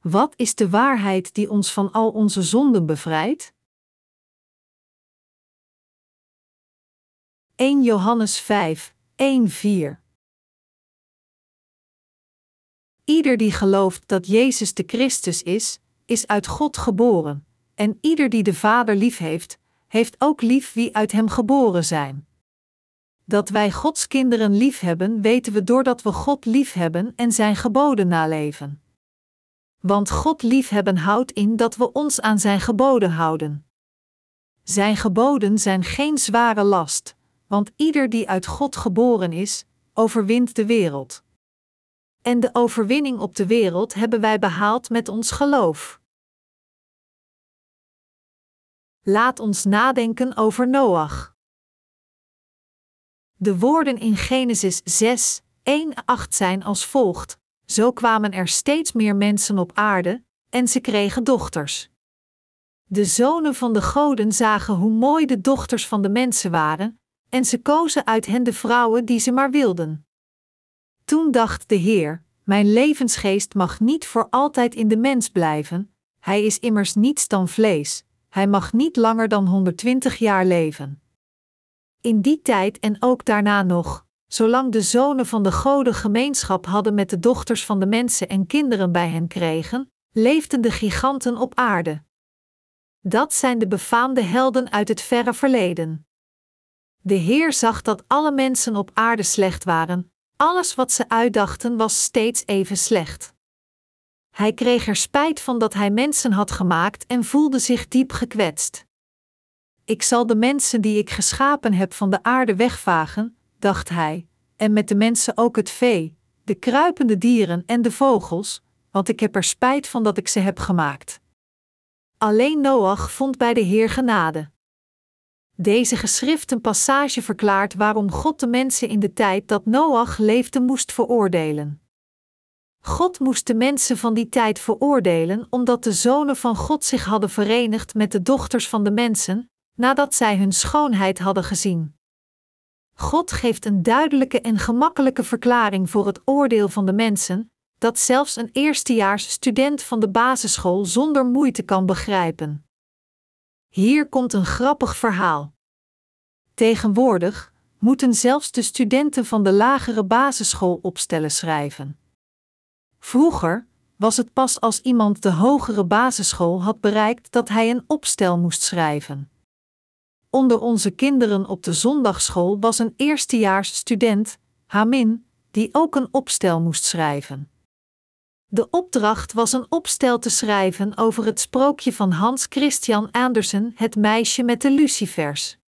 Wat is de waarheid die ons van al onze zonden bevrijdt? 1 Johannes 5, 1 4 Ieder die gelooft dat Jezus de Christus is, is uit God geboren, en ieder die de Vader lief heeft, ook lief wie uit hem geboren zijn. Dat wij Gods kinderen lief hebben, weten we doordat we God lief hebben en zijn geboden naleven. Want God liefhebben houdt in dat we ons aan zijn geboden houden. Zijn geboden zijn geen zware last, want ieder die uit God geboren is, overwint de wereld. En de overwinning op de wereld hebben wij behaald met ons geloof. Laat ons nadenken over Noach. De woorden in Genesis 6, 1, 8 zijn als volgt: Zo kwamen er steeds meer mensen op aarde, en ze kregen dochters. De zonen van de goden zagen hoe mooi de dochters van de mensen waren, en ze kozen uit hen de vrouwen die ze maar wilden. Toen dacht de Heer: Mijn levensgeest mag niet voor altijd in de mens blijven, hij is immers niets dan vlees, hij mag niet langer dan 120 jaar leven. In die tijd en ook daarna nog, zolang de zonen van de goden gemeenschap hadden met de dochters van de mensen en kinderen bij hen kregen, leefden de giganten op aarde. Dat zijn de befaamde helden uit het verre verleden. De Heer zag dat alle mensen op aarde slecht waren, alles wat ze uitdachten was steeds even slecht. Hij kreeg er spijt van dat hij mensen had gemaakt en voelde zich diep gekwetst. Ik zal de mensen die ik geschapen heb van de aarde wegvagen, dacht hij, en met de mensen ook het vee, de kruipende dieren en de vogels, want ik heb er spijt van dat ik ze heb gemaakt. Alleen Noach vond bij de Heer genade. Deze geschriften passage verklaart waarom God de mensen in de tijd dat Noach leefde moest veroordelen. God moest de mensen van die tijd veroordelen omdat de zonen van God zich hadden verenigd met de dochters van de mensen, nadat zij hun schoonheid hadden gezien. God geeft een duidelijke en gemakkelijke verklaring voor het oordeel van de mensen, dat zelfs een eerstejaars student van de basisschool zonder moeite kan begrijpen. Hier komt een grappig verhaal. Tegenwoordig moeten zelfs de studenten van de lagere basisschool opstellen schrijven. Vroeger was het pas als iemand de hogere basisschool had bereikt dat hij een opstel moest schrijven. Onder onze kinderen op de zondagschool was een eerstejaars student, Hamin, die ook een opstel moest schrijven. De opdracht was een opstel te schrijven over het sprookje van Hans Christian Andersen, Het meisje met de lucifers.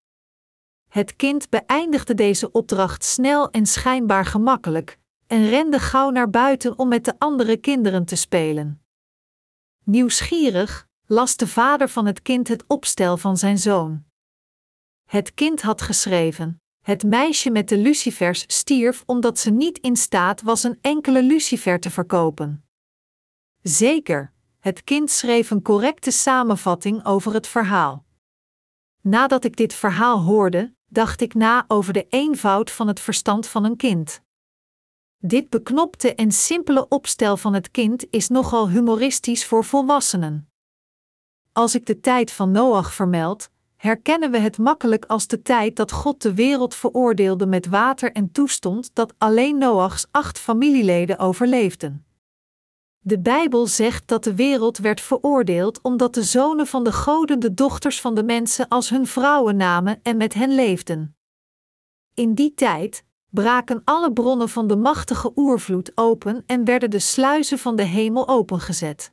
Het kind beëindigde deze opdracht snel en schijnbaar gemakkelijk, en rende gauw naar buiten om met de andere kinderen te spelen. Nieuwsgierig las de vader van het kind het opstel van zijn zoon. Het kind had geschreven: Het meisje met de lucifers stierf omdat ze niet in staat was een enkele lucifer te verkopen. Zeker, het kind schreef een correcte samenvatting over het verhaal. Nadat ik dit verhaal hoorde, dacht ik na over de eenvoud van het verstand van een kind. Dit beknopte en simpele opstel van het kind is nogal humoristisch voor volwassenen. Als ik de tijd van Noach vermeld, herkennen we het makkelijk als de tijd dat God de wereld veroordeelde met water en toestond dat alleen Noachs acht familieleden overleefden. De Bijbel zegt dat de wereld werd veroordeeld omdat de zonen van de goden de dochters van de mensen als hun vrouwen namen en met hen leefden. In die tijd braken alle bronnen van de machtige oervloed open en werden de sluizen van de hemel opengezet.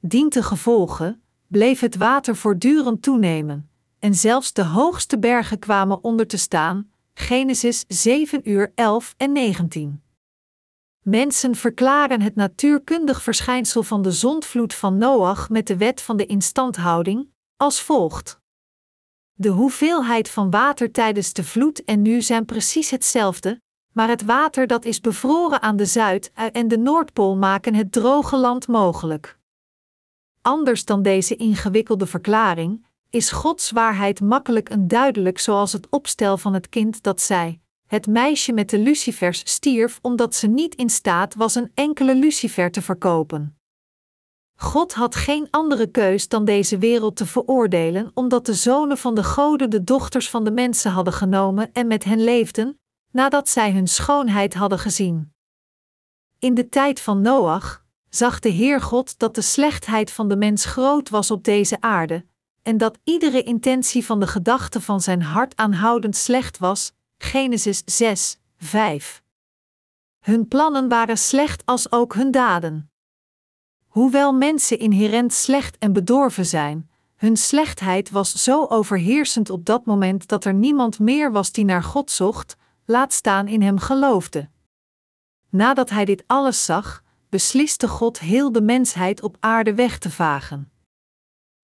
Dientengevolge bleef het water voortdurend toenemen, en zelfs de hoogste bergen kwamen onder te staan. Genesis 7 uur 11 en 19. Mensen verklaren het natuurkundig verschijnsel van de zondvloed van Noach met de wet van de instandhouding als volgt. De hoeveelheid van water tijdens de vloed en nu zijn precies hetzelfde, maar het water dat is bevroren aan de Zuid- en de Noordpool maken het droge land mogelijk. Anders dan deze ingewikkelde verklaring, is Gods waarheid makkelijk en duidelijk zoals het opstel van het kind dat zei: Het meisje met de lucifers stierf omdat ze niet in staat was een enkele lucifer te verkopen. God had geen andere keus dan deze wereld te veroordelen, omdat de zonen van de goden de dochters van de mensen hadden genomen en met hen leefden, nadat zij hun schoonheid hadden gezien. In de tijd van Noach zag de Heer God dat de slechtheid van de mens groot was op deze aarde, en dat iedere intentie van de gedachte van zijn hart aanhoudend slecht was. Genesis 6, 5. Hun plannen waren slecht als ook hun daden. Hoewel mensen inherent slecht en bedorven zijn, hun slechtheid was zo overheersend op dat moment dat er niemand meer was die naar God zocht, laat staan in hem geloofde. Nadat hij dit alles zag, besliste God heel de mensheid op aarde weg te vagen.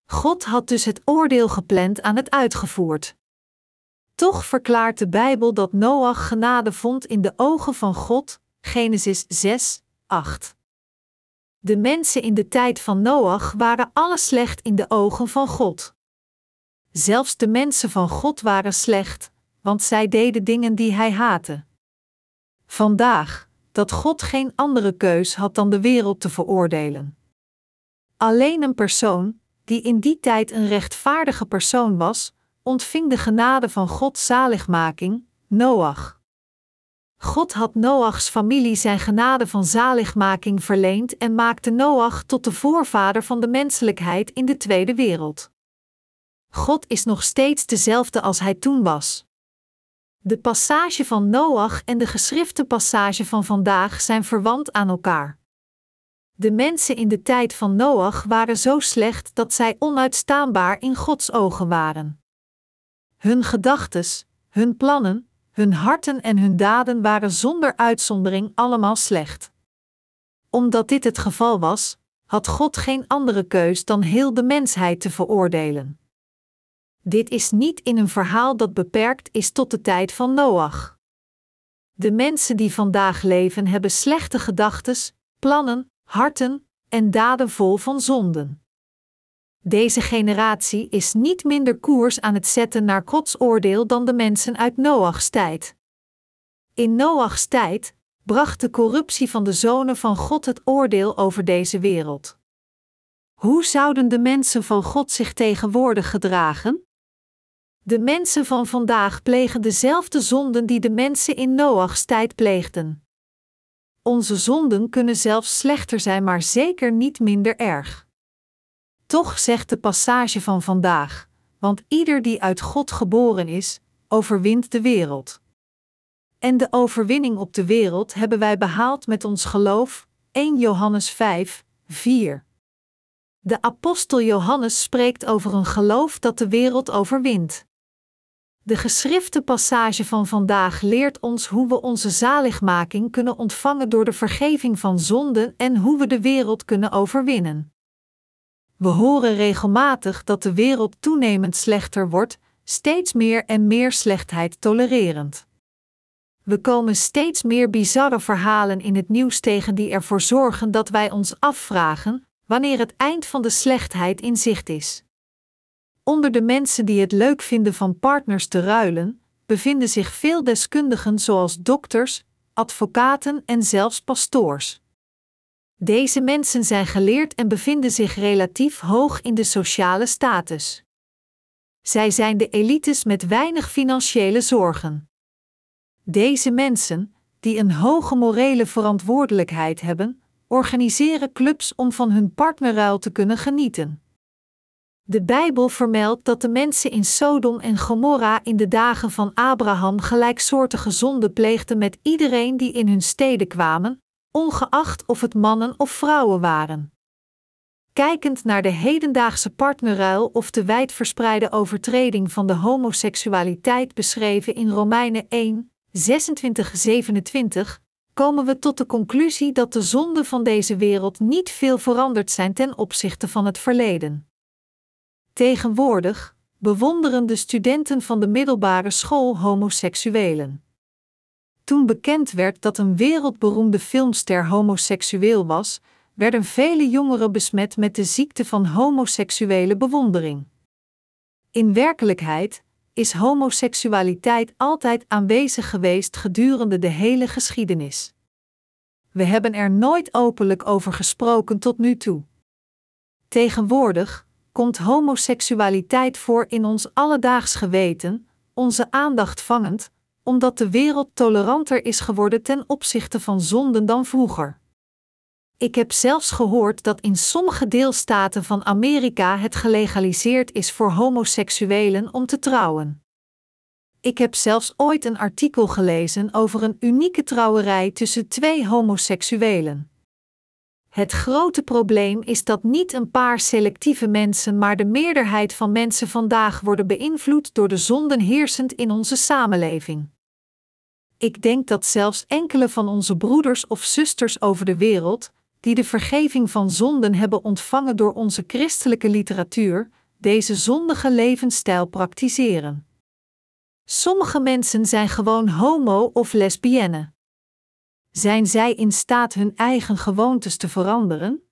God had dus het oordeel gepland aan het uitgevoerd. Toch verklaart de Bijbel dat Noach genade vond in de ogen van God, Genesis 6, 8. De mensen in de tijd van Noach waren alle slecht in de ogen van God. Zelfs de mensen van God waren slecht, want zij deden dingen die hij haatte. Vandaag, dat God geen andere keus had dan de wereld te veroordelen. Alleen een persoon, die in die tijd een rechtvaardige persoon was, ontving de genade van Gods zaligmaking, Noach. God had Noachs familie zijn genade van zaligmaking verleend en maakte Noach tot de voorvader van de menselijkheid in de tweede wereld. God is nog steeds dezelfde als hij toen was. De passage van Noach en de geschrifte passage van vandaag zijn verwant aan elkaar. De mensen in de tijd van Noach waren zo slecht dat zij onuitstaanbaar in Gods ogen waren. Hun gedachtes, hun plannen, hun harten en hun daden waren zonder uitzondering allemaal slecht. Omdat dit het geval was, had God geen andere keus dan heel de mensheid te veroordelen. Dit is niet in een verhaal dat beperkt is tot de tijd van Noach. De mensen die vandaag leven hebben slechte gedachtes, plannen, harten en daden vol van zonden. Deze generatie is niet minder koers aan het zetten naar Gods oordeel dan de mensen uit Noachs tijd. In Noachs tijd bracht de corruptie van de zonen van God het oordeel over deze wereld. Hoe zouden de mensen van God zich tegenwoordig gedragen? De mensen van vandaag plegen dezelfde zonden die de mensen in Noachs tijd pleegden. Onze zonden kunnen zelfs slechter zijn, maar zeker niet minder erg. Toch zegt de passage van vandaag: want ieder die uit God geboren is, overwint de wereld. En de overwinning op de wereld hebben wij behaald met ons geloof, 1 Johannes 5, 4. De apostel Johannes spreekt over een geloof dat de wereld overwint. De geschrifte passage van vandaag leert ons hoe we onze zaligmaking kunnen ontvangen door de vergeving van zonden en hoe we de wereld kunnen overwinnen. We horen regelmatig dat de wereld toenemend slechter wordt, steeds meer en meer slechtheid tolererend. We komen steeds meer bizarre verhalen in het nieuws tegen die ervoor zorgen dat wij ons afvragen wanneer het eind van de slechtheid in zicht is. Onder de mensen die het leuk vinden van partners te ruilen, bevinden zich veel deskundigen zoals dokters, advocaten en zelfs pastoors. Deze mensen zijn geleerd en bevinden zich relatief hoog in de sociale status. Zij zijn de elites met weinig financiële zorgen. Deze mensen, die een hoge morele verantwoordelijkheid hebben, organiseren clubs om van hun partnerruil te kunnen genieten. De Bijbel vermeldt dat de mensen in Sodom en Gomorra in de dagen van Abraham gelijksoortige zonden pleegden met iedereen die in hun steden kwamen, ongeacht of het mannen of vrouwen waren. Kijkend naar de hedendaagse partnerruil of de wijdverspreide overtreding van de homoseksualiteit beschreven in Romeinen 1, 26-27, komen we tot de conclusie dat de zonden van deze wereld niet veel veranderd zijn ten opzichte van het verleden. Tegenwoordig bewonderen de studenten van de middelbare school homoseksuelen. Toen bekend werd dat een wereldberoemde filmster homoseksueel was, werden vele jongeren besmet met de ziekte van homoseksuele bewondering. In werkelijkheid is homoseksualiteit altijd aanwezig geweest gedurende de hele geschiedenis. We hebben er nooit openlijk over gesproken tot nu toe. Tegenwoordig komt homoseksualiteit voor in ons alledaags geweten, onze aandacht vangend, omdat de wereld toleranter is geworden ten opzichte van zonden dan vroeger. Ik heb zelfs gehoord dat in sommige deelstaten van Amerika het gelegaliseerd is voor homoseksuelen om te trouwen. Ik heb zelfs ooit een artikel gelezen over een unieke trouwerij tussen twee homoseksuelen. Het grote probleem is dat niet een paar selectieve mensen, maar de meerderheid van mensen vandaag worden beïnvloed door de zonden heersend in onze samenleving. Ik denk dat zelfs enkele van onze broeders of zusters over de wereld, die de vergeving van zonden hebben ontvangen door onze christelijke literatuur, deze zondige levensstijl praktiseren. Sommige mensen zijn gewoon homo of lesbienne. Zijn zij in staat hun eigen gewoontes te veranderen?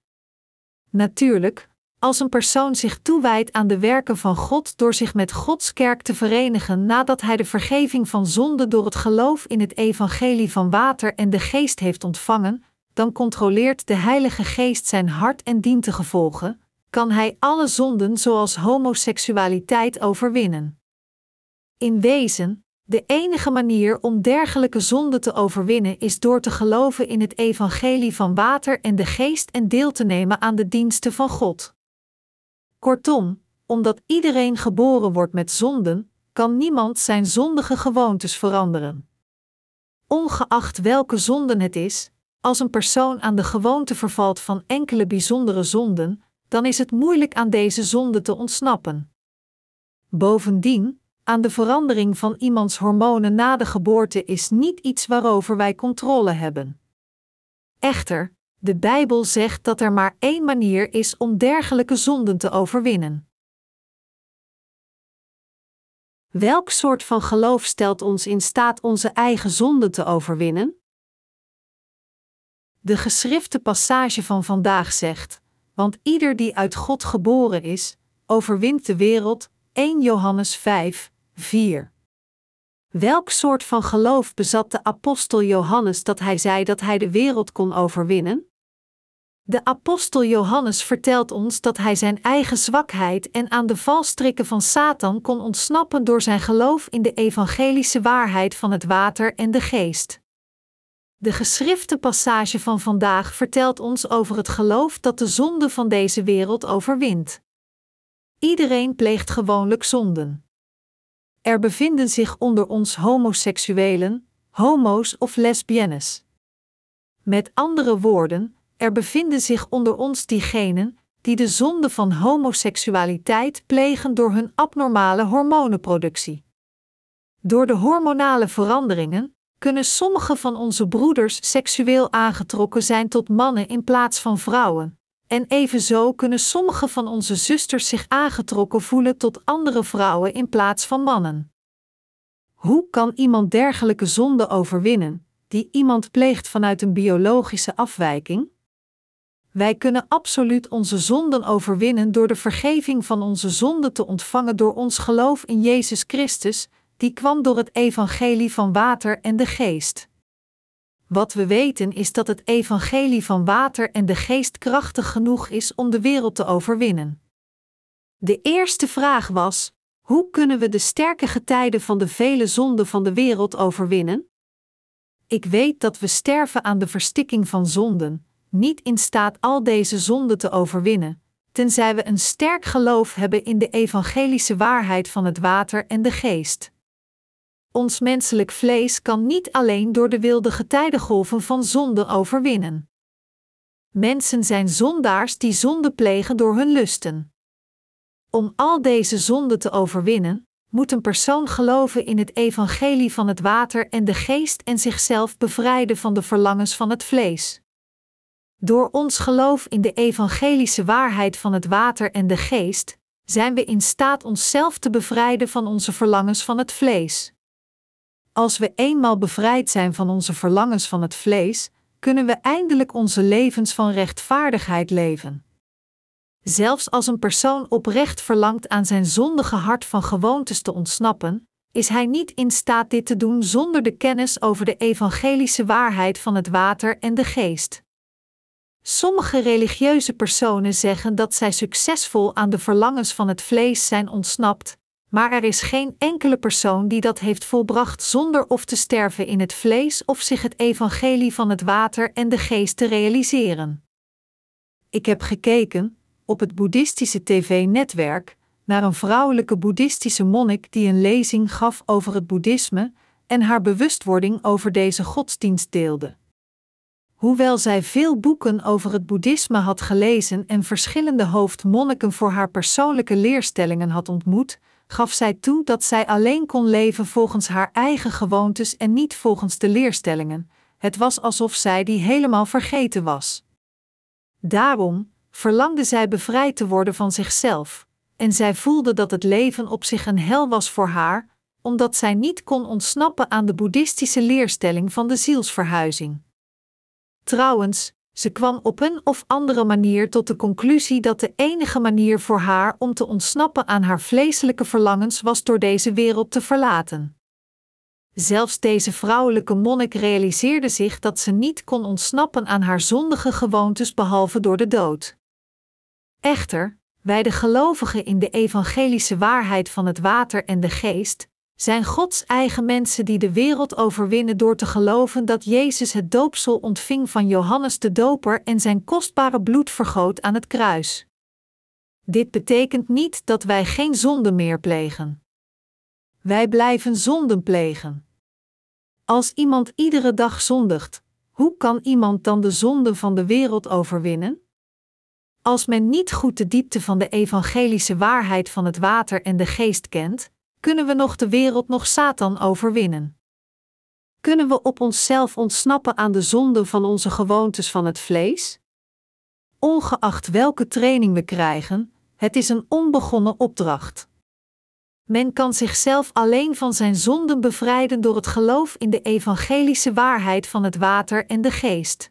Natuurlijk, als een persoon zich toewijdt aan de werken van God door zich met Gods kerk te verenigen nadat hij de vergeving van zonde door het geloof in het evangelie van water en de geest heeft ontvangen, dan controleert de Heilige Geest zijn hart en dient de gevolgen, kan hij alle zonden zoals homoseksualiteit overwinnen. In wezen, de enige manier om dergelijke zonden te overwinnen is door te geloven in het evangelie van water en de geest en deel te nemen aan de diensten van God. Kortom, omdat iedereen geboren wordt met zonden, kan niemand zijn zondige gewoontes veranderen. Ongeacht welke zonden het is, als een persoon aan de gewoonte vervalt van enkele bijzondere zonden, dan is het moeilijk aan deze zonden te ontsnappen. Bovendien, aan de verandering van iemands hormonen na de geboorte is niet iets waarover wij controle hebben. Echter, de Bijbel zegt dat er maar één manier is om dergelijke zonden te overwinnen. Welk soort van geloof stelt ons in staat onze eigen zonden te overwinnen? De geschrifte passage van vandaag zegt: Want ieder die uit God geboren is, overwint de wereld. 1 Johannes 5, 4. Welk soort van geloof bezat de apostel Johannes dat hij zei dat hij de wereld kon overwinnen? De apostel Johannes vertelt ons dat hij zijn eigen zwakheid en aan de valstrikken van Satan kon ontsnappen door zijn geloof in de evangelische waarheid van het water en de geest. De geschrifte passage van vandaag vertelt ons over het geloof dat de zonde van deze wereld overwint. Iedereen pleegt gewoonlijk zonden. Er bevinden zich onder ons homoseksuelen, homo's of lesbiennes. Met andere woorden, er bevinden zich onder ons diegenen die de zonde van homoseksualiteit plegen door hun abnormale hormonenproductie. Door de hormonale veranderingen kunnen sommige van onze broeders seksueel aangetrokken zijn tot mannen in plaats van vrouwen. En evenzo kunnen sommige van onze zusters zich aangetrokken voelen tot andere vrouwen in plaats van mannen. Hoe kan iemand dergelijke zonde overwinnen, die iemand pleegt vanuit een biologische afwijking? Wij kunnen absoluut onze zonden overwinnen door de vergeving van onze zonden te ontvangen door ons geloof in Jezus Christus, die kwam door het evangelie van water en de geest. Wat we weten is dat het evangelie van water en de geest krachtig genoeg is om de wereld te overwinnen. De eerste vraag was: hoe kunnen we de sterke getijden van de vele zonden van de wereld overwinnen? Ik weet dat we sterven aan de verstikking van zonden, niet in staat al deze zonden te overwinnen, tenzij we een sterk geloof hebben in de evangelische waarheid van het water en de geest. Ons menselijk vlees kan niet alleen door de wilde getijdengolven van zonde overwinnen. Mensen zijn zondaars die zonde plegen door hun lusten. Om al deze zonden te overwinnen, moet een persoon geloven in het evangelie van het water en de geest en zichzelf bevrijden van de verlangens van het vlees. Door ons geloof in de evangelische waarheid van het water en de geest, zijn we in staat onszelf te bevrijden van onze verlangens van het vlees. Als we eenmaal bevrijd zijn van onze verlangens van het vlees, kunnen we eindelijk onze levens van rechtvaardigheid leven. Zelfs als een persoon oprecht verlangt aan zijn zondige hart van gewoontes te ontsnappen, is hij niet in staat dit te doen zonder de kennis over de evangelische waarheid van het water en de geest. Sommige religieuze personen zeggen dat zij succesvol aan de verlangens van het vlees zijn ontsnapt, maar er is geen enkele persoon die dat heeft volbracht zonder of te sterven in het vlees of zich het evangelie van het water en de geest te realiseren. Ik heb gekeken, op het boeddhistische tv-netwerk, naar een vrouwelijke boeddhistische monnik die een lezing gaf over het boeddhisme en haar bewustwording over deze godsdienst deelde. Hoewel zij veel boeken over het boeddhisme had gelezen en verschillende hoofdmonniken voor haar persoonlijke leerstellingen had ontmoet, gaf zij toe dat zij alleen kon leven volgens haar eigen gewoontes en niet volgens de leerstellingen. Het was alsof zij die helemaal vergeten was. Daarom verlangde zij bevrijd te worden van zichzelf, en zij voelde dat het leven op zich een hel was voor haar, omdat zij niet kon ontsnappen aan de boeddhistische leerstelling van de zielsverhuizing. Trouwens, ze kwam op een of andere manier tot de conclusie dat de enige manier voor haar om te ontsnappen aan haar vleeselijke verlangens was door deze wereld te verlaten. Zelfs deze vrouwelijke monnik realiseerde zich dat ze niet kon ontsnappen aan haar zondige gewoontes behalve door de dood. Echter, wij de gelovigen in de evangelische waarheid van het water en de geest, zijn Gods eigen mensen die de wereld overwinnen door te geloven dat Jezus het doopsel ontving van Johannes de Doper en zijn kostbare bloed vergoot aan het kruis. Dit betekent niet dat wij geen zonde meer plegen. Wij blijven zonden plegen. Als iemand iedere dag zondigt, hoe kan iemand dan de zonde van de wereld overwinnen? Als men niet goed de diepte van de evangelische waarheid van het water en de geest kent, kunnen we nog de wereld nog Satan overwinnen? Kunnen we op onszelf ontsnappen aan de zonde van onze gewoontes van het vlees? Ongeacht welke training we krijgen, het is een onbegonnen opdracht. Men kan zichzelf alleen van zijn zonden bevrijden door het geloof in de evangelische waarheid van het water en de geest.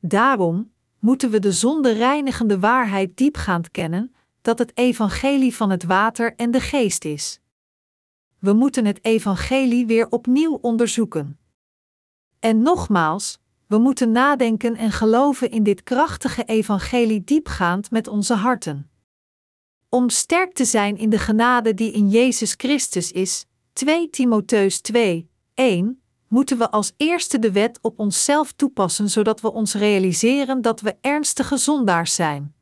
Daarom moeten we de zonde reinigende waarheid diepgaand kennen, dat het evangelie van het water en de geest is we moeten het evangelie weer opnieuw onderzoeken. En nogmaals, we moeten nadenken en geloven in dit krachtige evangelie diepgaand met onze harten. Om sterk te zijn in de genade die in Jezus Christus is, 2 Timotheus 2, 1, moeten we als eerste de wet op onszelf toepassen zodat we ons realiseren dat we ernstige zondaars zijn.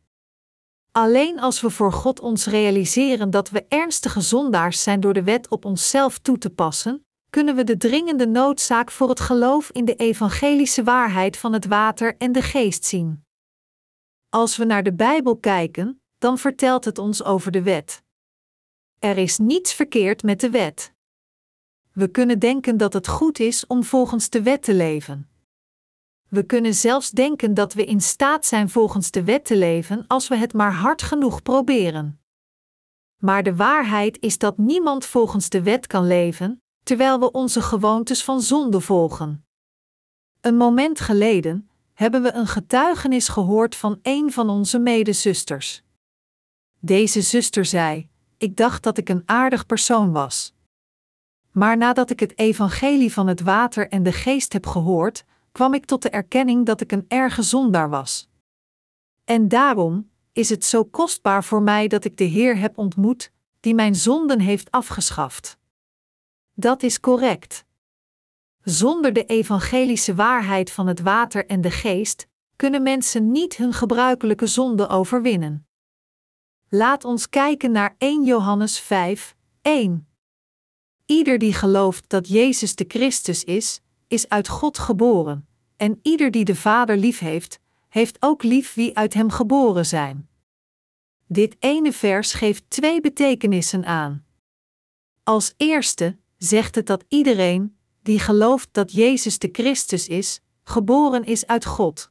Alleen als we voor God ons realiseren dat we ernstige zondaars zijn door de wet op onszelf toe te passen, kunnen we de dringende noodzaak voor het geloof in de evangelische waarheid van het water en de geest zien. Als we naar de Bijbel kijken, dan vertelt het ons over de wet. Er is niets verkeerd met de wet. We kunnen denken dat het goed is om volgens de wet te leven. We kunnen zelfs denken dat we in staat zijn volgens de wet te leven als we het maar hard genoeg proberen. Maar de waarheid is dat niemand volgens de wet kan leven, terwijl we onze gewoontes van zonde volgen. Een moment geleden hebben we een getuigenis gehoord van een van onze medezusters. Deze zuster zei: Ik dacht dat ik een aardig persoon was. Maar nadat ik het evangelie van het water en de geest heb gehoord, kwam ik tot de erkenning dat ik een erge zondaar was. En daarom is het zo kostbaar voor mij dat ik de Heer heb ontmoet, die mijn zonden heeft afgeschaft. Dat is correct. Zonder de evangelische waarheid van het water en de geest kunnen mensen niet hun gebruikelijke zonde overwinnen. Laat ons kijken naar 1 Johannes 5, 1. Ieder die gelooft dat Jezus de Christus is, is uit God geboren, en ieder die de Vader lief heeft, heeft ook lief wie uit hem geboren zijn. Dit ene vers geeft twee betekenissen aan. Als eerste zegt het dat iedereen, die gelooft dat Jezus de Christus is, geboren is uit God.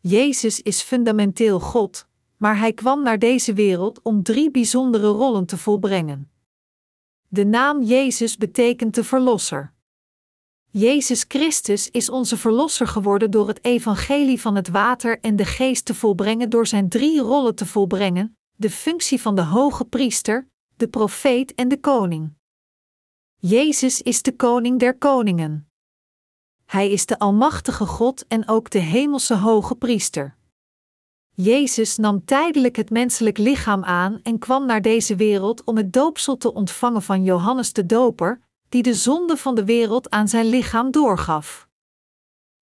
Jezus is fundamenteel God, maar hij kwam naar deze wereld om drie bijzondere rollen te volbrengen. De naam Jezus betekent de Verlosser. Jezus Christus is onze Verlosser geworden door het evangelie van het water en de geest te volbrengen door zijn drie rollen te volbrengen: de functie van de hoge priester, de profeet en de koning. Jezus is de koning der koningen. Hij is de Almachtige God en ook de Hemelse Hoge Priester. Jezus nam tijdelijk het menselijk lichaam aan en kwam naar deze wereld om het doopsel te ontvangen van Johannes de Doper, die de zonde van de wereld aan zijn lichaam doorgaf.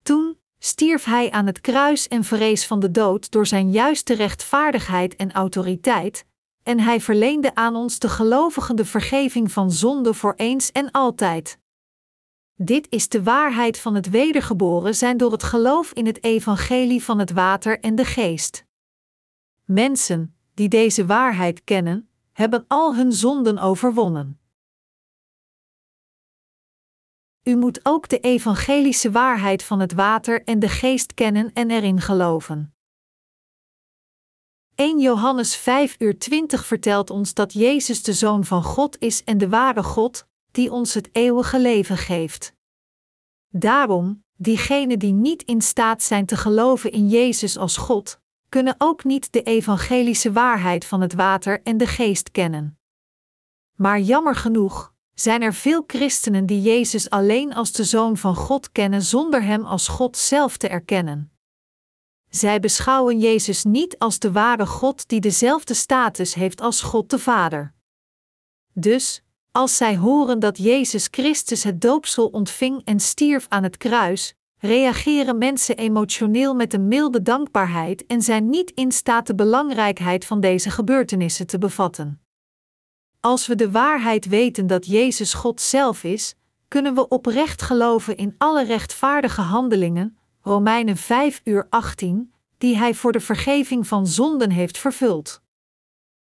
Toen stierf hij aan het kruis en verrees van de dood door zijn juiste rechtvaardigheid en autoriteit, en hij verleende aan ons de gelovigen de vergeving van zonde voor eens en altijd. Dit is de waarheid van het wedergeboren zijn door het geloof in het evangelie van het water en de geest. Mensen die deze waarheid kennen, hebben al hun zonden overwonnen. U moet ook de evangelische waarheid van het water en de geest kennen en erin geloven. 1 Johannes 5 uur 20 vertelt ons dat Jezus de Zoon van God is en de ware God, die ons het eeuwige leven geeft. Daarom, diegenen die niet in staat zijn te geloven in Jezus als God, kunnen ook niet de evangelische waarheid van het water en de geest kennen. Maar jammer genoeg zijn er veel christenen die Jezus alleen als de Zoon van God kennen zonder Hem als God zelf te erkennen. Zij beschouwen Jezus niet als de ware God die dezelfde status heeft als God de Vader. Dus, als zij horen dat Jezus Christus het doopsel ontving en stierf aan het kruis, reageren mensen emotioneel met een milde dankbaarheid en zijn niet in staat de belangrijkheid van deze gebeurtenissen te bevatten. Als we de waarheid weten dat Jezus God zelf is, kunnen we oprecht geloven in alle rechtvaardige handelingen, Romeinen 5 uur 18, die Hij voor de vergeving van zonden heeft vervuld.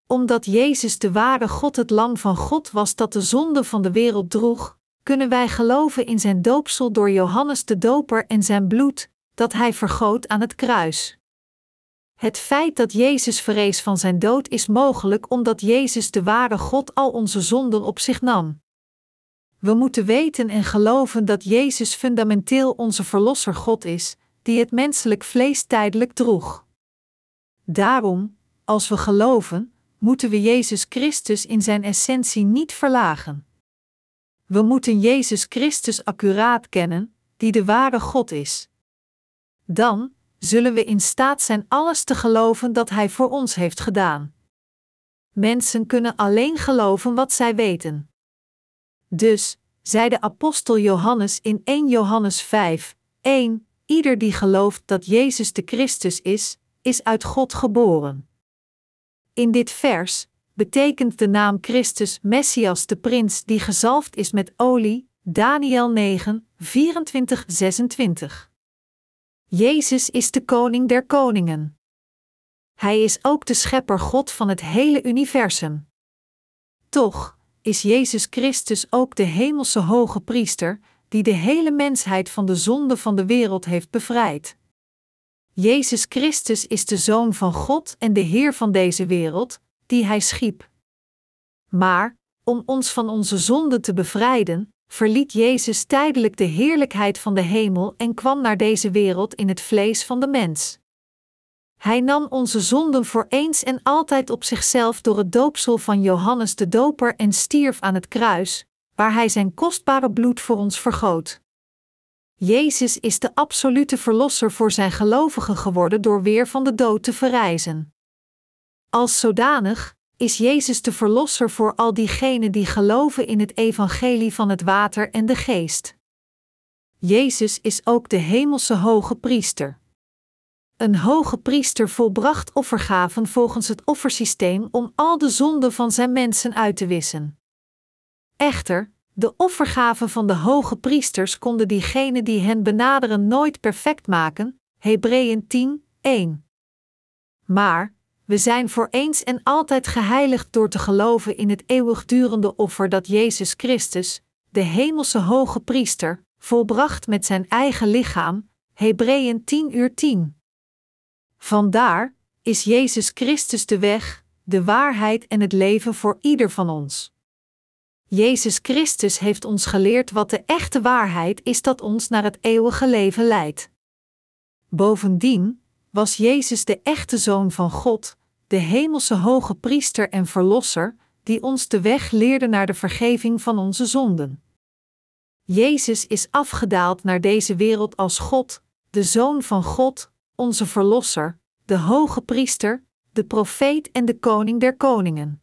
Omdat Jezus de ware God het lam van God was dat de zonde van de wereld droeg, kunnen wij geloven in zijn doopsel door Johannes de Doper en zijn bloed, dat Hij vergoot aan het kruis. Het feit dat Jezus vrees van zijn dood is mogelijk omdat Jezus de ware God al onze zonden op zich nam. We moeten weten en geloven dat Jezus fundamenteel onze Verlosser God is, die het menselijk vlees tijdelijk droeg. Daarom, als we geloven, moeten we Jezus Christus in zijn essentie niet verlagen. We moeten Jezus Christus accuraat kennen, die de ware God is. Dan zullen we in staat zijn alles te geloven dat Hij voor ons heeft gedaan. Mensen kunnen alleen geloven wat zij weten. Dus, zei de apostel Johannes in 1 Johannes 5, 1, ieder die gelooft dat Jezus de Christus is, is uit God geboren. In dit vers betekent de naam Christus Messias de prins die gezalfd is met olie, Daniel 9, 24, 26. Jezus is de koning der koningen. Hij is ook de schepper God van het hele universum. Toch is Jezus Christus ook de hemelse hoge priester, die de hele mensheid van de zonde van de wereld heeft bevrijd. Jezus Christus is de Zoon van God en de Heer van deze wereld, die Hij schiep. Maar, om ons van onze zonde te bevrijden, verliet Jezus tijdelijk de heerlijkheid van de hemel en kwam naar deze wereld in het vlees van de mens. Hij nam onze zonden voor eens en altijd op zichzelf door het doopsel van Johannes de Doper en stierf aan het kruis, waar hij zijn kostbare bloed voor ons vergoot. Jezus is de absolute verlosser voor zijn gelovigen geworden door weer van de dood te verrijzen. Als zodanig is Jezus de verlosser voor al diegenen die geloven in het evangelie van het water en de geest. Jezus is ook de hemelse hoge priester. Een hoge priester volbracht offergaven volgens het offersysteem om al de zonden van zijn mensen uit te wissen. Echter, de offergaven van de hoge priesters konden diegenen die hen benaderen nooit perfect maken. Hebreeën 10, 1. Maar, we zijn voor eens en altijd geheiligd door te geloven in het eeuwigdurende offer dat Jezus Christus, de hemelse hoge priester, volbracht met zijn eigen lichaam. Hebreeën 10 uur 10. Vandaar is Jezus Christus de weg, de waarheid en het leven voor ieder van ons. Jezus Christus heeft ons geleerd wat de echte waarheid is dat ons naar het eeuwige leven leidt. Bovendien was Jezus de echte Zoon van God, de hemelse hoge priester en verlosser, die ons de weg leerde naar de vergeving van onze zonden. Jezus is afgedaald naar deze wereld als God, de Zoon van God, onze Verlosser, de Hoge Priester, de Profeet en de Koning der Koningen.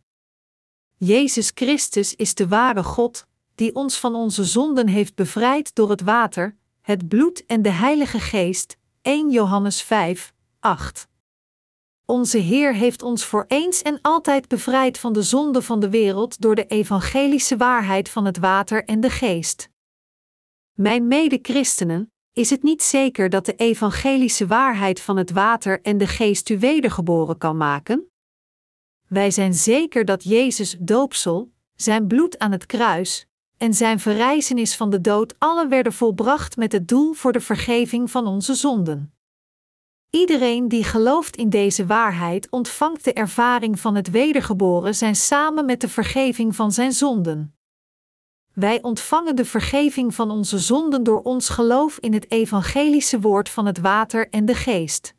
Jezus Christus is de ware God, die ons van onze zonden heeft bevrijd door het water, het bloed en de Heilige Geest. 1 Johannes 5, 8. Onze Heer heeft ons voor eens en altijd bevrijd van de zonde van de wereld door de evangelische waarheid van het water en de geest. Mijn mede-christenen, is het niet zeker dat de evangelische waarheid van het water en de geest u wedergeboren kan maken? Wij zijn zeker dat Jezus doopsel, zijn bloed aan het kruis en zijn verrijzenis van de dood alle werden volbracht met het doel voor de vergeving van onze zonden. Iedereen die gelooft in deze waarheid ontvangt de ervaring van het wedergeboren zijn samen met de vergeving van zijn zonden. Wij ontvangen de vergeving van onze zonden door ons geloof in het evangelische woord van het water en de geest.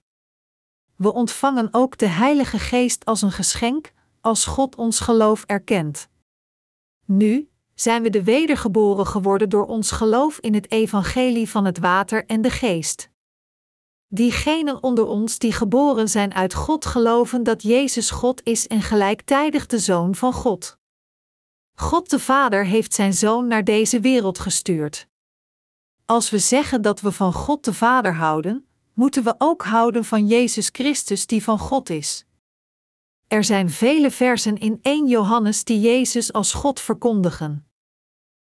We ontvangen ook de Heilige Geest als een geschenk, als God ons geloof erkent. Nu zijn we de wedergeboren geworden door ons geloof in het evangelie van het water en de geest. Diegenen onder ons die geboren zijn uit God geloven dat Jezus God is en gelijktijdig de Zoon van God. God de Vader heeft zijn Zoon naar deze wereld gestuurd. Als we zeggen dat we van God de Vader houden, moeten we ook houden van Jezus Christus die van God is. Er zijn vele versen in 1 Johannes die Jezus als God verkondigen.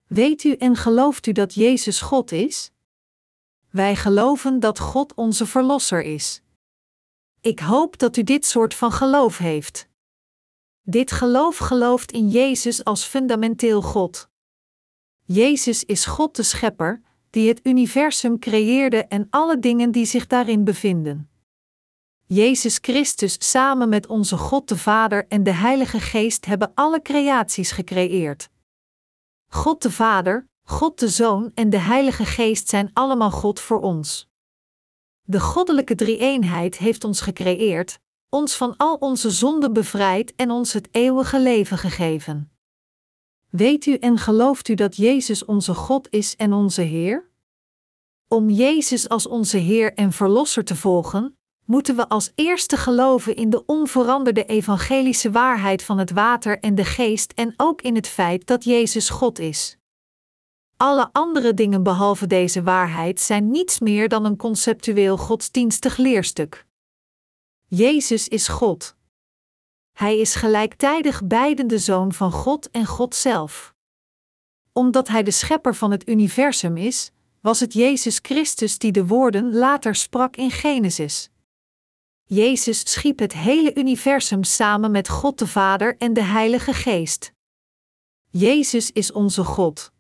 Weet u en gelooft u dat Jezus God is? Wij geloven dat God onze Verlosser is. Ik hoop dat u dit soort van geloof heeft. Dit geloof gelooft in Jezus als fundamenteel God. Jezus is God de Schepper, die het universum creëerde en alle dingen die zich daarin bevinden. Jezus Christus samen met onze God de Vader en de Heilige Geest hebben alle creaties gecreëerd. God de Vader, God de Zoon en de Heilige Geest zijn allemaal God voor ons. De goddelijke drie-eenheid heeft ons gecreëerd, ons van al onze zonden bevrijd en ons het eeuwige leven gegeven. Weet u en gelooft u dat Jezus onze God is en onze Heer? Om Jezus als onze Heer en Verlosser te volgen, moeten we als eerste geloven in de onveranderde evangelische waarheid van het water en de geest en ook in het feit dat Jezus God is. Alle andere dingen behalve deze waarheid zijn niets meer dan een conceptueel godsdienstig leerstuk. Jezus is God. Hij is gelijktijdig beiden de zoon van God en God zelf. Omdat hij de schepper van het universum is, was het Jezus Christus die de woorden later sprak in Genesis. Jezus schiep het hele universum samen met God de Vader en de Heilige Geest. Jezus is onze God.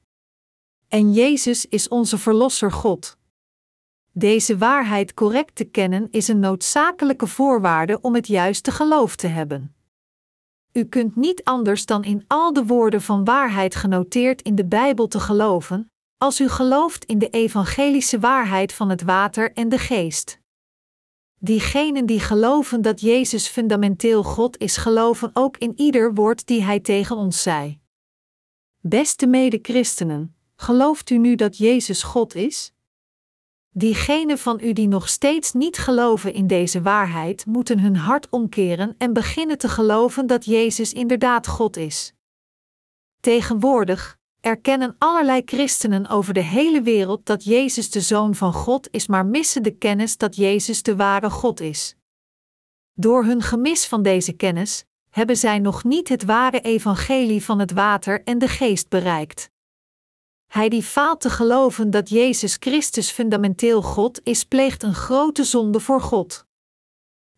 En Jezus is onze Verlosser God. Deze waarheid correct te kennen is een noodzakelijke voorwaarde om het juiste geloof te hebben. U kunt niet anders dan in al de woorden van waarheid genoteerd in de Bijbel te geloven, als u gelooft in de evangelische waarheid van het water en de geest. Diegenen die geloven dat Jezus fundamenteel God is, geloven ook in ieder woord die Hij tegen ons zei. Beste mede-christenen, gelooft u nu dat Jezus God is? Diegenen van u die nog steeds niet geloven in deze waarheid, moeten hun hart omkeren en beginnen te geloven dat Jezus inderdaad God is. Tegenwoordig erkennen allerlei christenen over de hele wereld dat Jezus de Zoon van God is, maar missen de kennis dat Jezus de ware God is. Door hun gemis van deze kennis hebben zij nog niet het ware evangelie van het water en de geest bereikt. Hij die faalt te geloven dat Jezus Christus fundamenteel God is, pleegt een grote zonde voor God.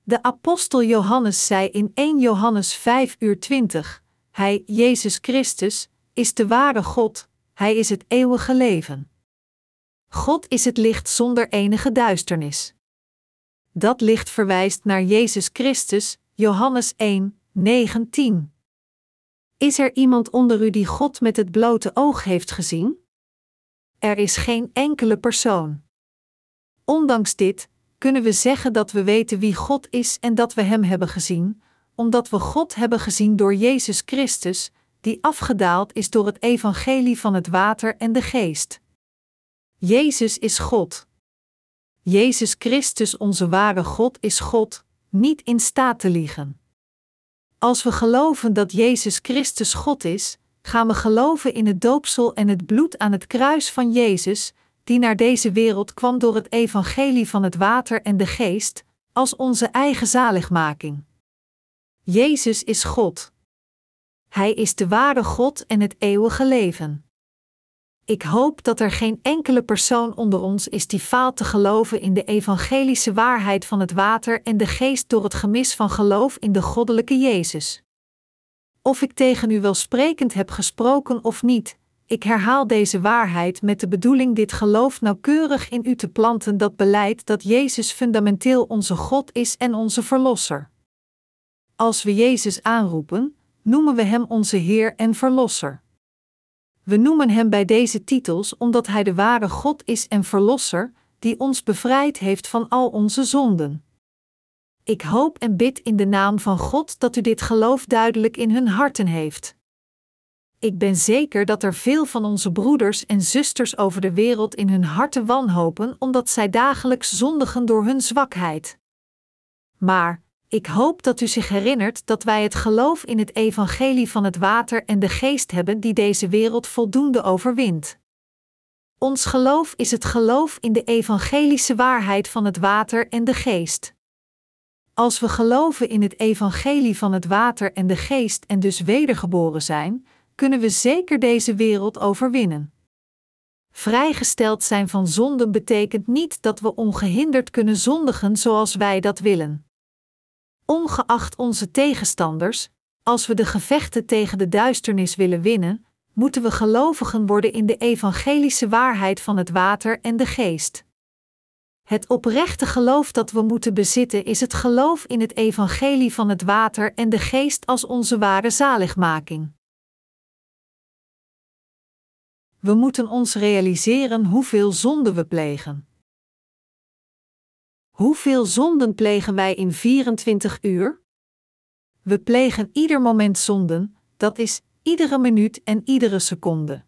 De apostel Johannes zei in 1 Johannes 5 uur 20, Hij, Jezus Christus, is de ware God, Hij is het eeuwige leven. God is het licht zonder enige duisternis. Dat licht verwijst naar Jezus Christus, Johannes 1, 19. Is er iemand onder u die God met het blote oog heeft gezien? Er is geen enkele persoon. Ondanks dit kunnen we zeggen dat we weten wie God is en dat we Hem hebben gezien, omdat we God hebben gezien door Jezus Christus, die afgedaald is door het evangelie van het water en de geest. Jezus is God. Jezus Christus, onze ware God, is God, niet in staat te liegen. Als we geloven dat Jezus Christus God is, gaan we geloven in het doopsel en het bloed aan het kruis van Jezus, die naar deze wereld kwam door het evangelie van het water en de geest, als onze eigen zaligmaking. Jezus is God. Hij is de ware God en het eeuwige leven. Ik hoop dat er geen enkele persoon onder ons is die faalt te geloven in de evangelische waarheid van het water en de geest door het gemis van geloof in de goddelijke Jezus. Of ik tegen u wel sprekend heb gesproken of niet, ik herhaal deze waarheid met de bedoeling dit geloof nauwkeurig in u te planten dat beleidt dat Jezus fundamenteel onze God is en onze Verlosser. Als we Jezus aanroepen, noemen we Hem onze Heer en Verlosser. We noemen Hem bij deze titels omdat Hij de ware God is en Verlosser, die ons bevrijd heeft van al onze zonden. Ik hoop en bid in de naam van God dat u dit geloof duidelijk in hun harten heeft. Ik ben zeker dat er veel van onze broeders en zusters over de wereld in hun harten wanhopen omdat zij dagelijks zondigen door hun zwakheid. Maar, ik hoop dat u zich herinnert dat wij het geloof in het evangelie van het water en de geest hebben die deze wereld voldoende overwint. Ons geloof is het geloof in de evangelische waarheid van het water en de geest. Als we geloven in het evangelie van het water en de geest en dus wedergeboren zijn, kunnen we zeker deze wereld overwinnen. Vrijgesteld zijn van zonden betekent niet dat we ongehinderd kunnen zondigen zoals wij dat willen. Ongeacht onze tegenstanders, als we de gevechten tegen de duisternis willen winnen, moeten we gelovigen worden in de evangelische waarheid van het water en de geest. Het oprechte geloof dat we moeten bezitten is het geloof in het evangelie van het water en de geest als onze ware zaligmaking. We moeten ons realiseren hoeveel zonden we plegen. Hoeveel zonden plegen wij in 24 uur? We plegen ieder moment zonden, dat is iedere minuut en iedere seconde.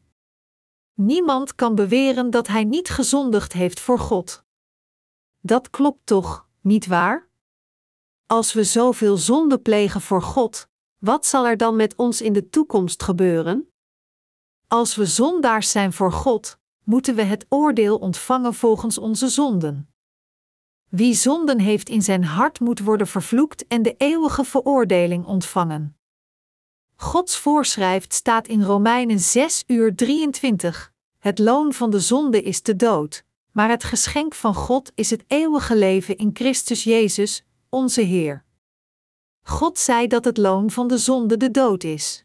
Niemand kan beweren dat hij niet gezondigd heeft voor God. Dat klopt toch, niet waar? Als we zoveel zonde plegen voor God, wat zal er dan met ons in de toekomst gebeuren? Als we zondaars zijn voor God, moeten we het oordeel ontvangen volgens onze zonden. Wie zonden heeft in zijn hart moet worden vervloekt en de eeuwige veroordeling ontvangen. Gods voorschrift staat in Romeinen 6 uur 23. Het loon van de zonde is de dood, maar het geschenk van God is het eeuwige leven in Christus Jezus, onze Heer. God zei dat het loon van de zonde de dood is.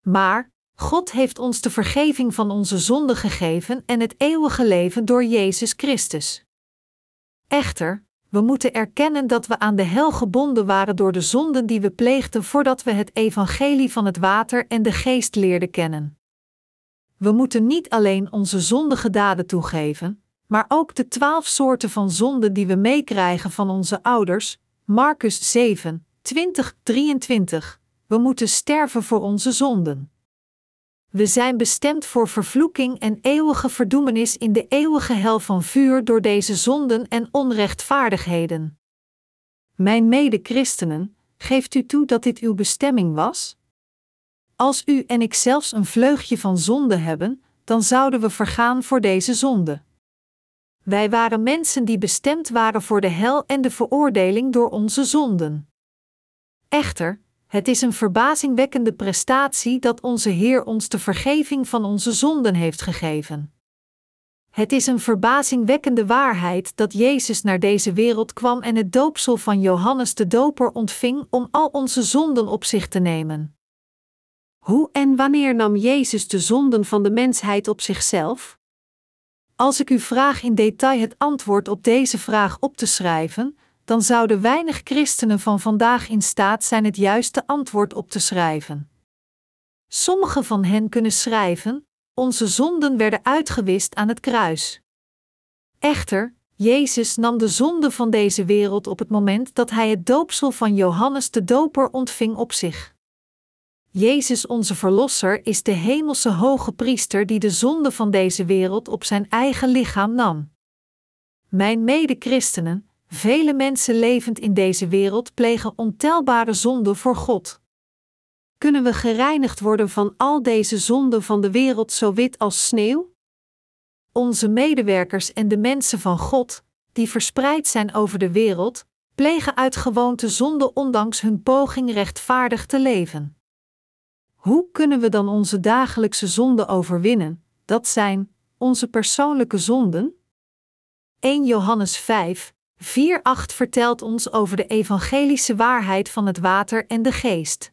Maar God heeft ons de vergeving van onze zonden gegeven en het eeuwige leven door Jezus Christus. Echter, we moeten erkennen dat we aan de hel gebonden waren door de zonden die we pleegden voordat we het evangelie van het water en de geest leerden kennen. We moeten niet alleen onze zondige daden toegeven, maar ook de twaalf soorten van zonden die we meekrijgen van onze ouders, Marcus 7, 20, 23. We moeten sterven voor onze zonden. We zijn bestemd voor vervloeking en eeuwige verdoemenis in de eeuwige hel van vuur door deze zonden en onrechtvaardigheden. Mijn mede-christenen, geeft u toe dat dit uw bestemming was? Als u en ik zelfs een vleugje van zonde hebben, dan zouden we vergaan voor deze zonde. Wij waren mensen die bestemd waren voor de hel en de veroordeling door onze zonden. Echter, het is een verbazingwekkende prestatie dat onze Heer ons de vergeving van onze zonden heeft gegeven. Het is een verbazingwekkende waarheid dat Jezus naar deze wereld kwam en het doopsel van Johannes de Doper ontving om al onze zonden op zich te nemen. Hoe en wanneer nam Jezus de zonden van de mensheid op zichzelf? Als ik u vraag in detail het antwoord op deze vraag op te schrijven, dan zouden weinig christenen van vandaag in staat zijn het juiste antwoord op te schrijven. Sommigen van hen kunnen schrijven: Onze zonden werden uitgewist aan het kruis. Echter, Jezus nam de zonde van deze wereld op het moment dat hij het doopsel van Johannes de Doper ontving op zich. Jezus onze Verlosser is de hemelse hoge priester die de zonde van deze wereld op zijn eigen lichaam nam. Mijn mede-christenen, vele mensen levend in deze wereld plegen ontelbare zonden voor God. Kunnen we gereinigd worden van al deze zonden van de wereld zo wit als sneeuw? Onze medewerkers en de mensen van God, die verspreid zijn over de wereld, plegen uit gewoonte zonde ondanks hun poging rechtvaardig te leven. Hoe kunnen we dan onze dagelijkse zonden overwinnen? Dat zijn onze persoonlijke zonden. 1 Johannes 5, 4, 8 vertelt ons over de evangelische waarheid van het water en de geest.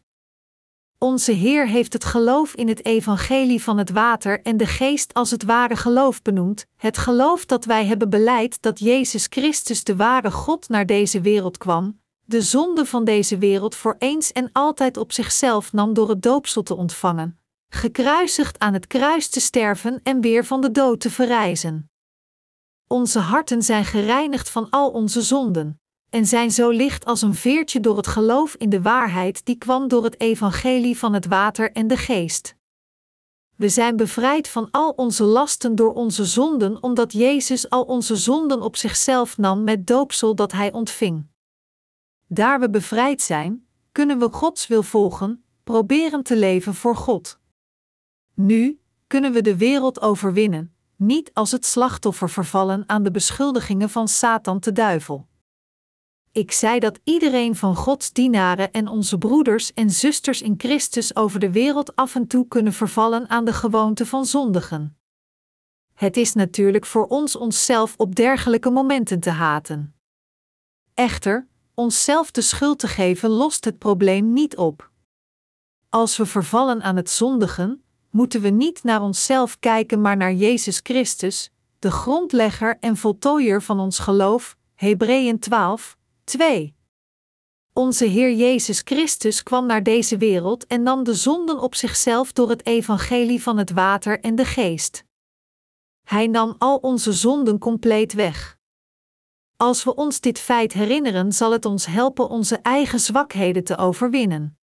Onze Heer heeft het geloof in het evangelie van het water en de geest als het ware geloof benoemd, het geloof dat wij hebben beleid dat Jezus Christus de ware God naar deze wereld kwam, de zonde van deze wereld voor eens en altijd op zichzelf nam door het doopsel te ontvangen, gekruisigd aan het kruis te sterven en weer van de dood te verrijzen. Onze harten zijn gereinigd van al onze zonden, en zijn zo licht als een veertje door het geloof in de waarheid die kwam door het evangelie van het water en de geest. We zijn bevrijd van al onze lasten door onze zonden, omdat Jezus al onze zonden op zichzelf nam met doopsel dat hij ontving. Daar we bevrijd zijn, kunnen we Gods wil volgen, proberen te leven voor God. Nu kunnen we de wereld overwinnen, niet als het slachtoffer vervallen aan de beschuldigingen van Satan de duivel. Ik zei dat iedereen van Gods dienaren en onze broeders en zusters in Christus over de wereld af en toe kunnen vervallen aan de gewoonte van zondigen. Het is natuurlijk voor ons onszelf op dergelijke momenten te haten. Echter, onszelf de schuld te geven lost het probleem niet op. Als we vervallen aan het zondigen, moeten we niet naar onszelf kijken, maar naar Jezus Christus, de grondlegger en voltooier van ons geloof, Hebreeën 12, 2. Onze Heer Jezus Christus kwam naar deze wereld en nam de zonden op zichzelf door het evangelie van het water en de geest. Hij nam al onze zonden compleet weg. Als we ons dit feit herinneren, zal het ons helpen onze eigen zwakheden te overwinnen.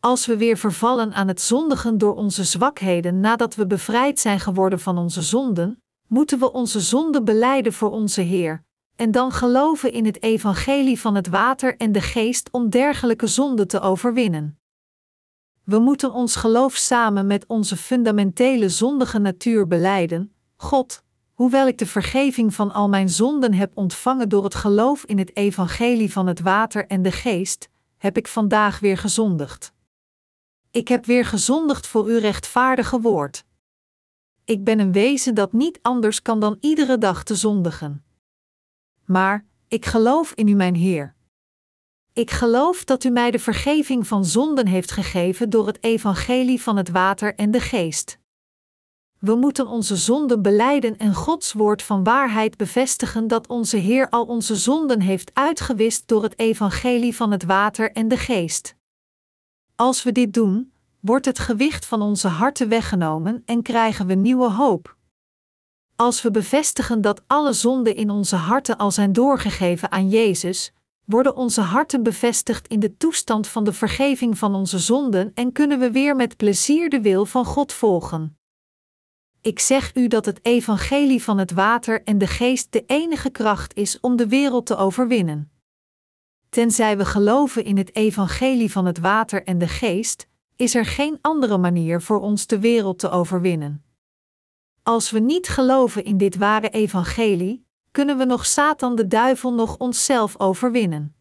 Als we weer vervallen aan het zondigen door onze zwakheden nadat we bevrijd zijn geworden van onze zonden, moeten we onze zonden beleiden voor onze Heer, en dan geloven in het evangelie van het water en de geest om dergelijke zonden te overwinnen. We moeten ons geloof samen met onze fundamentele zondige natuur beleiden: God, hoewel ik de vergeving van al mijn zonden heb ontvangen door het geloof in het evangelie van het water en de geest, heb ik vandaag weer gezondigd. Ik heb weer gezondigd voor uw rechtvaardige woord. Ik ben een wezen dat niet anders kan dan iedere dag te zondigen maar ik geloof in u, mijn Heer. Ik geloof dat u mij de vergeving van zonden heeft gegeven door het evangelie van het water en de geest. We moeten onze zonden beleiden en Gods woord van waarheid bevestigen dat onze Heer al onze zonden heeft uitgewist door het evangelie van het water en de geest. Als we dit doen, wordt het gewicht van onze harten weggenomen en krijgen we nieuwe hoop. Als we bevestigen dat alle zonden in onze harten al zijn doorgegeven aan Jezus, worden onze harten bevestigd in de toestand van de vergeving van onze zonden en kunnen we weer met plezier de wil van God volgen. Ik zeg u dat het evangelie van het water en de geest de enige kracht is om de wereld te overwinnen. Tenzij we geloven in het evangelie van het water en de geest, is er geen andere manier voor ons de wereld te overwinnen. Als we niet geloven in dit ware evangelie, kunnen we nog Satan de duivel nog onszelf overwinnen.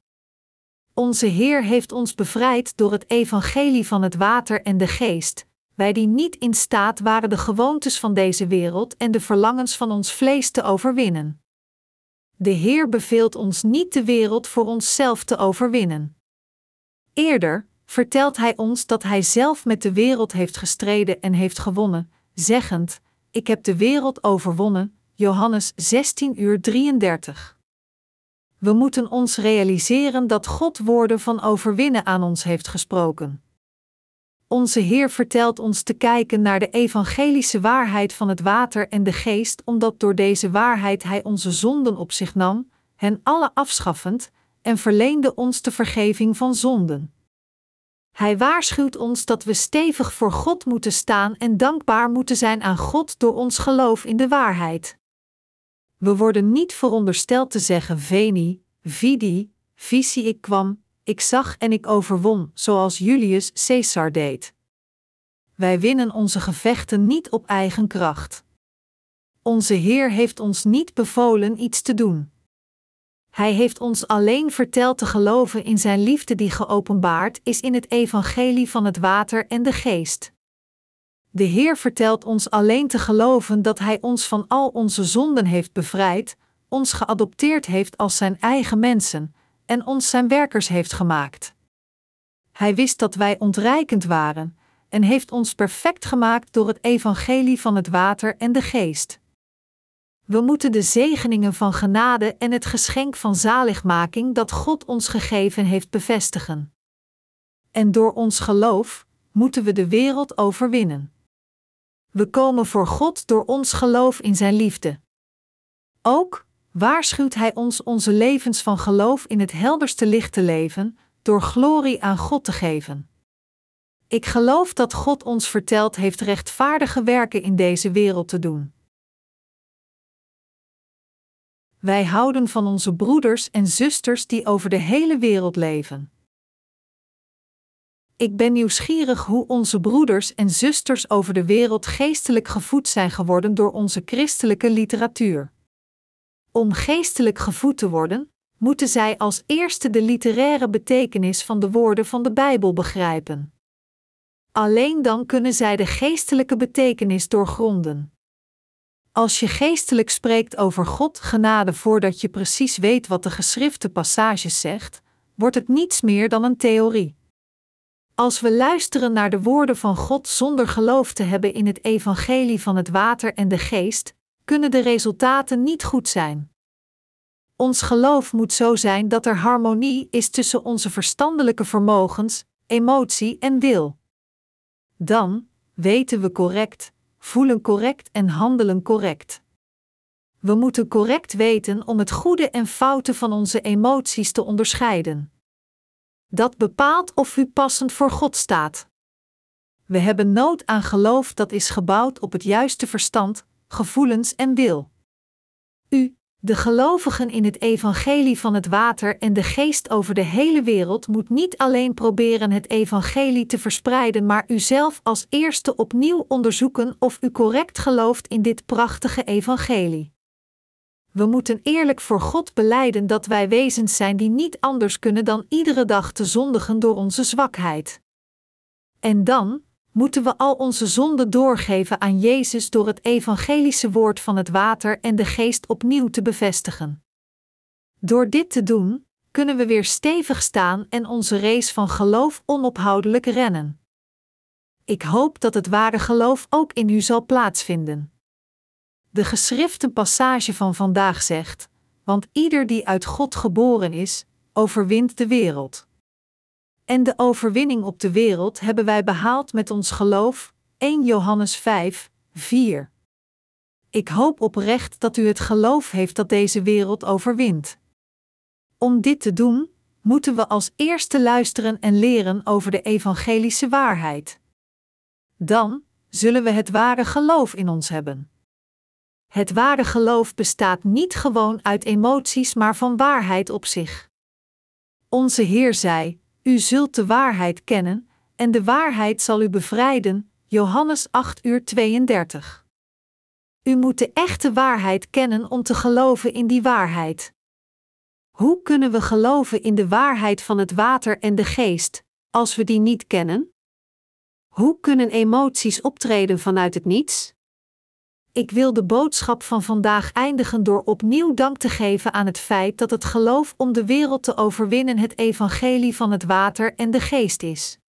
Onze Heer heeft ons bevrijd door het evangelie van het water en de geest, wij die niet in staat waren de gewoontes van deze wereld en de verlangens van ons vlees te overwinnen. De Heer beveelt ons niet de wereld voor onszelf te overwinnen. Eerder vertelt Hij ons dat Hij zelf met de wereld heeft gestreden en heeft gewonnen, zeggend: ik heb de wereld overwonnen. Johannes 16 uur 33. We moeten ons realiseren dat God woorden van overwinnen aan ons heeft gesproken. Onze Heer vertelt ons te kijken naar de evangelische waarheid van het water en de geest, omdat door deze waarheid Hij onze zonden op zich nam, hen alle afschaffend, en verleende ons de vergeving van zonden. Hij waarschuwt ons dat we stevig voor God moeten staan en dankbaar moeten zijn aan God door ons geloof in de waarheid. We worden niet verondersteld te zeggen veni, vidi, visie ik kwam, ik zag en ik overwon, zoals Julius Caesar deed. Wij winnen onze gevechten niet op eigen kracht. Onze Heer heeft ons niet bevolen iets te doen. Hij heeft ons alleen verteld te geloven in Zijn liefde die geopenbaard is in het evangelie van het water en de geest. De Heer vertelt ons alleen te geloven dat Hij ons van al onze zonden heeft bevrijd, ons geadopteerd heeft als Zijn eigen mensen en ons Zijn werkers heeft gemaakt. Hij wist dat wij ontreikend waren en heeft ons perfect gemaakt door het evangelie van het water en de geest. We moeten de zegeningen van genade en het geschenk van zaligmaking dat God ons gegeven heeft bevestigen. En door ons geloof moeten we de wereld overwinnen. We komen voor God door ons geloof in Zijn liefde. Ook waarschuwt Hij ons onze levens van geloof in het helderste licht te leven, door glorie aan God te geven. Ik geloof dat God ons verteld heeft rechtvaardige werken in deze wereld te doen. Wij houden van onze broeders en zusters die over de hele wereld leven. Ik ben nieuwsgierig hoe onze broeders en zusters over de wereld geestelijk gevoed zijn geworden door onze christelijke literatuur. Om geestelijk gevoed te worden, moeten zij als eerste de literaire betekenis van de woorden van de Bijbel begrijpen. Alleen dan kunnen zij de geestelijke betekenis doorgronden. Als je geestelijk spreekt over God genade voordat je precies weet wat de geschrifte passages zegt, wordt het niets meer dan een theorie. Als we luisteren naar de woorden van God zonder geloof te hebben in het evangelie van het water en de geest, kunnen de resultaten niet goed zijn. Ons geloof moet zo zijn dat er harmonie is tussen onze verstandelijke vermogens, emotie en wil. Dan weten we correct, voelen correct en handelen correct. We moeten correct weten om het goede en foute van onze emoties te onderscheiden. Dat bepaalt of u passend voor God staat. We hebben nood aan geloof dat is gebouwd op het juiste verstand, gevoelens en wil. U, de gelovigen in het evangelie van het water en de geest over de hele wereld moet niet alleen proberen het evangelie te verspreiden, maar u zelf als eerste opnieuw onderzoeken of u correct gelooft in dit prachtige evangelie. We moeten eerlijk voor God beleiden dat wij wezens zijn die niet anders kunnen dan iedere dag te zondigen door onze zwakheid. En dan, moeten we al onze zonden doorgeven aan Jezus door het evangelische woord van het water en de geest opnieuw te bevestigen. Door dit te doen, kunnen we weer stevig staan en onze race van geloof onophoudelijk rennen. Ik hoop dat het ware geloof ook in u zal plaatsvinden. De geschrifte passage van vandaag zegt: Want ieder die uit God geboren is, overwint de wereld. En de overwinning op de wereld hebben wij behaald met ons geloof. 1 Johannes 5, 4. Ik hoop oprecht dat u het geloof heeft dat deze wereld overwint. Om dit te doen, moeten we als eerste luisteren en leren over de evangelische waarheid. Dan zullen we het ware geloof in ons hebben. Het ware geloof bestaat niet gewoon uit emoties, maar van waarheid op zich. Onze Heer zei: u zult de waarheid kennen, en de waarheid zal u bevrijden. Johannes 8 uur 32. U moet de echte waarheid kennen om te geloven in die waarheid. Hoe kunnen we geloven in de waarheid van het water en de geest, als we die niet kennen? Hoe kunnen emoties optreden vanuit het niets? Ik wil de boodschap van vandaag eindigen door opnieuw dank te geven aan het feit dat het geloof om de wereld te overwinnen het evangelie van het water en de geest is.